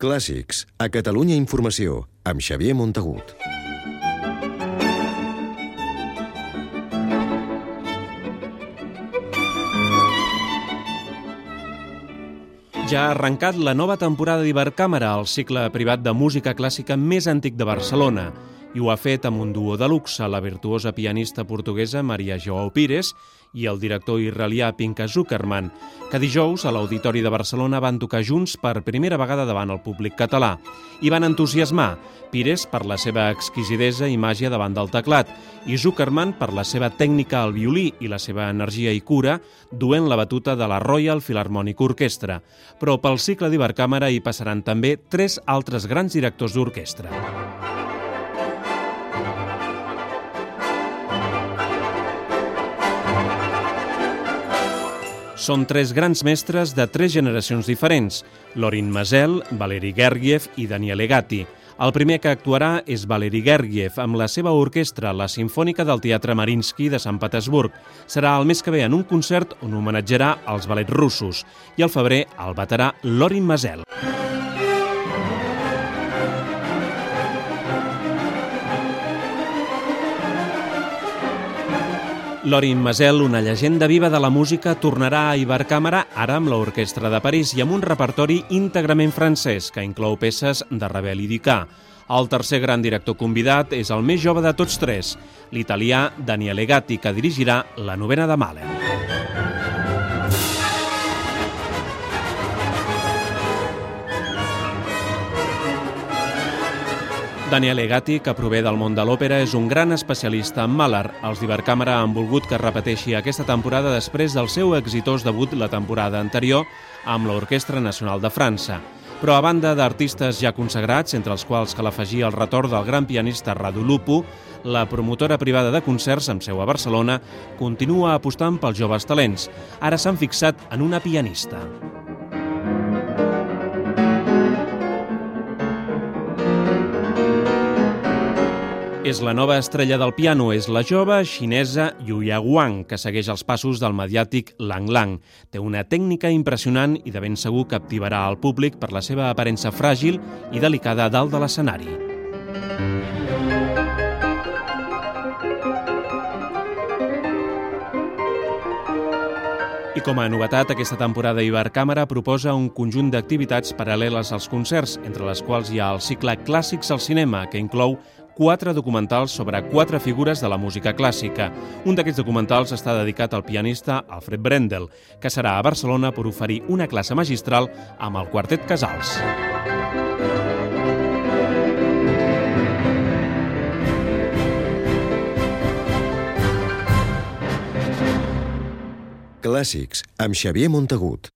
Clàssics, a Catalunya Informació, amb Xavier Montagut. Ja ha arrencat la nova temporada d'Ibercàmera, el cicle privat de música clàssica més antic de Barcelona, i ho ha fet amb un duo de luxe, la virtuosa pianista portuguesa Maria Joao Pires i el director israelià Pinka Zuckerman, que dijous a l'Auditori de Barcelona van tocar junts per primera vegada davant el públic català i van entusiasmar Pires per la seva exquisidesa i màgia davant del teclat i Zuckerman per la seva tècnica al violí i la seva energia i cura duent la batuta de la Royal Philharmonic Orchestra. Però pel cicle d'Ibercàmera hi passaran també tres altres grans directors d'orquestra. Són tres grans mestres de tres generacions diferents, Lorin Mazel, Valeri Gergiev i Daniel Egati. El primer que actuarà és Valeri Gergiev amb la seva orquestra, la Simfònica del Teatre Marinsky de Sant Petersburg. Serà el mes que ve en un concert on homenatjarà els ballets russos i al febrer el baterà Lorin Mazel. Lorin Mazel, una llegenda viva de la música, tornarà a Ibercàmera ara amb l'Orquestra de París i amb un repertori íntegrament francès que inclou peces de Ravel i Dicà. El tercer gran director convidat és el més jove de tots tres, l'italià Daniele Gatti, que dirigirà la novena de Mahler. Daniel Egati, que prové del món de l'òpera, és un gran especialista en Mahler. Els d'Ibercàmera han volgut que repeteixi aquesta temporada després del seu exitós debut la temporada anterior amb l'Orquestra Nacional de França. Però a banda d'artistes ja consagrats, entre els quals cal afegir el retorn del gran pianista Radu Lupu, la promotora privada de concerts amb seu a Barcelona continua apostant pels joves talents. Ara s'han fixat en una pianista. És la nova estrella del piano, és la jove xinesa Yuya Wang, que segueix els passos del mediàtic Lang Lang. Té una tècnica impressionant i de ben segur captivarà al públic per la seva aparença fràgil i delicada dalt de l'escenari. I com a novetat, aquesta temporada Ibercàmera proposa un conjunt d'activitats paral·leles als concerts, entre les quals hi ha el cicle Clàssics al cinema, que inclou quatre documentals sobre quatre figures de la música clàssica. Un d'aquests documentals està dedicat al pianista Alfred Brendel, que serà a Barcelona per oferir una classe magistral amb el Quartet Casals. Clàssics, amb Xavier Montagut.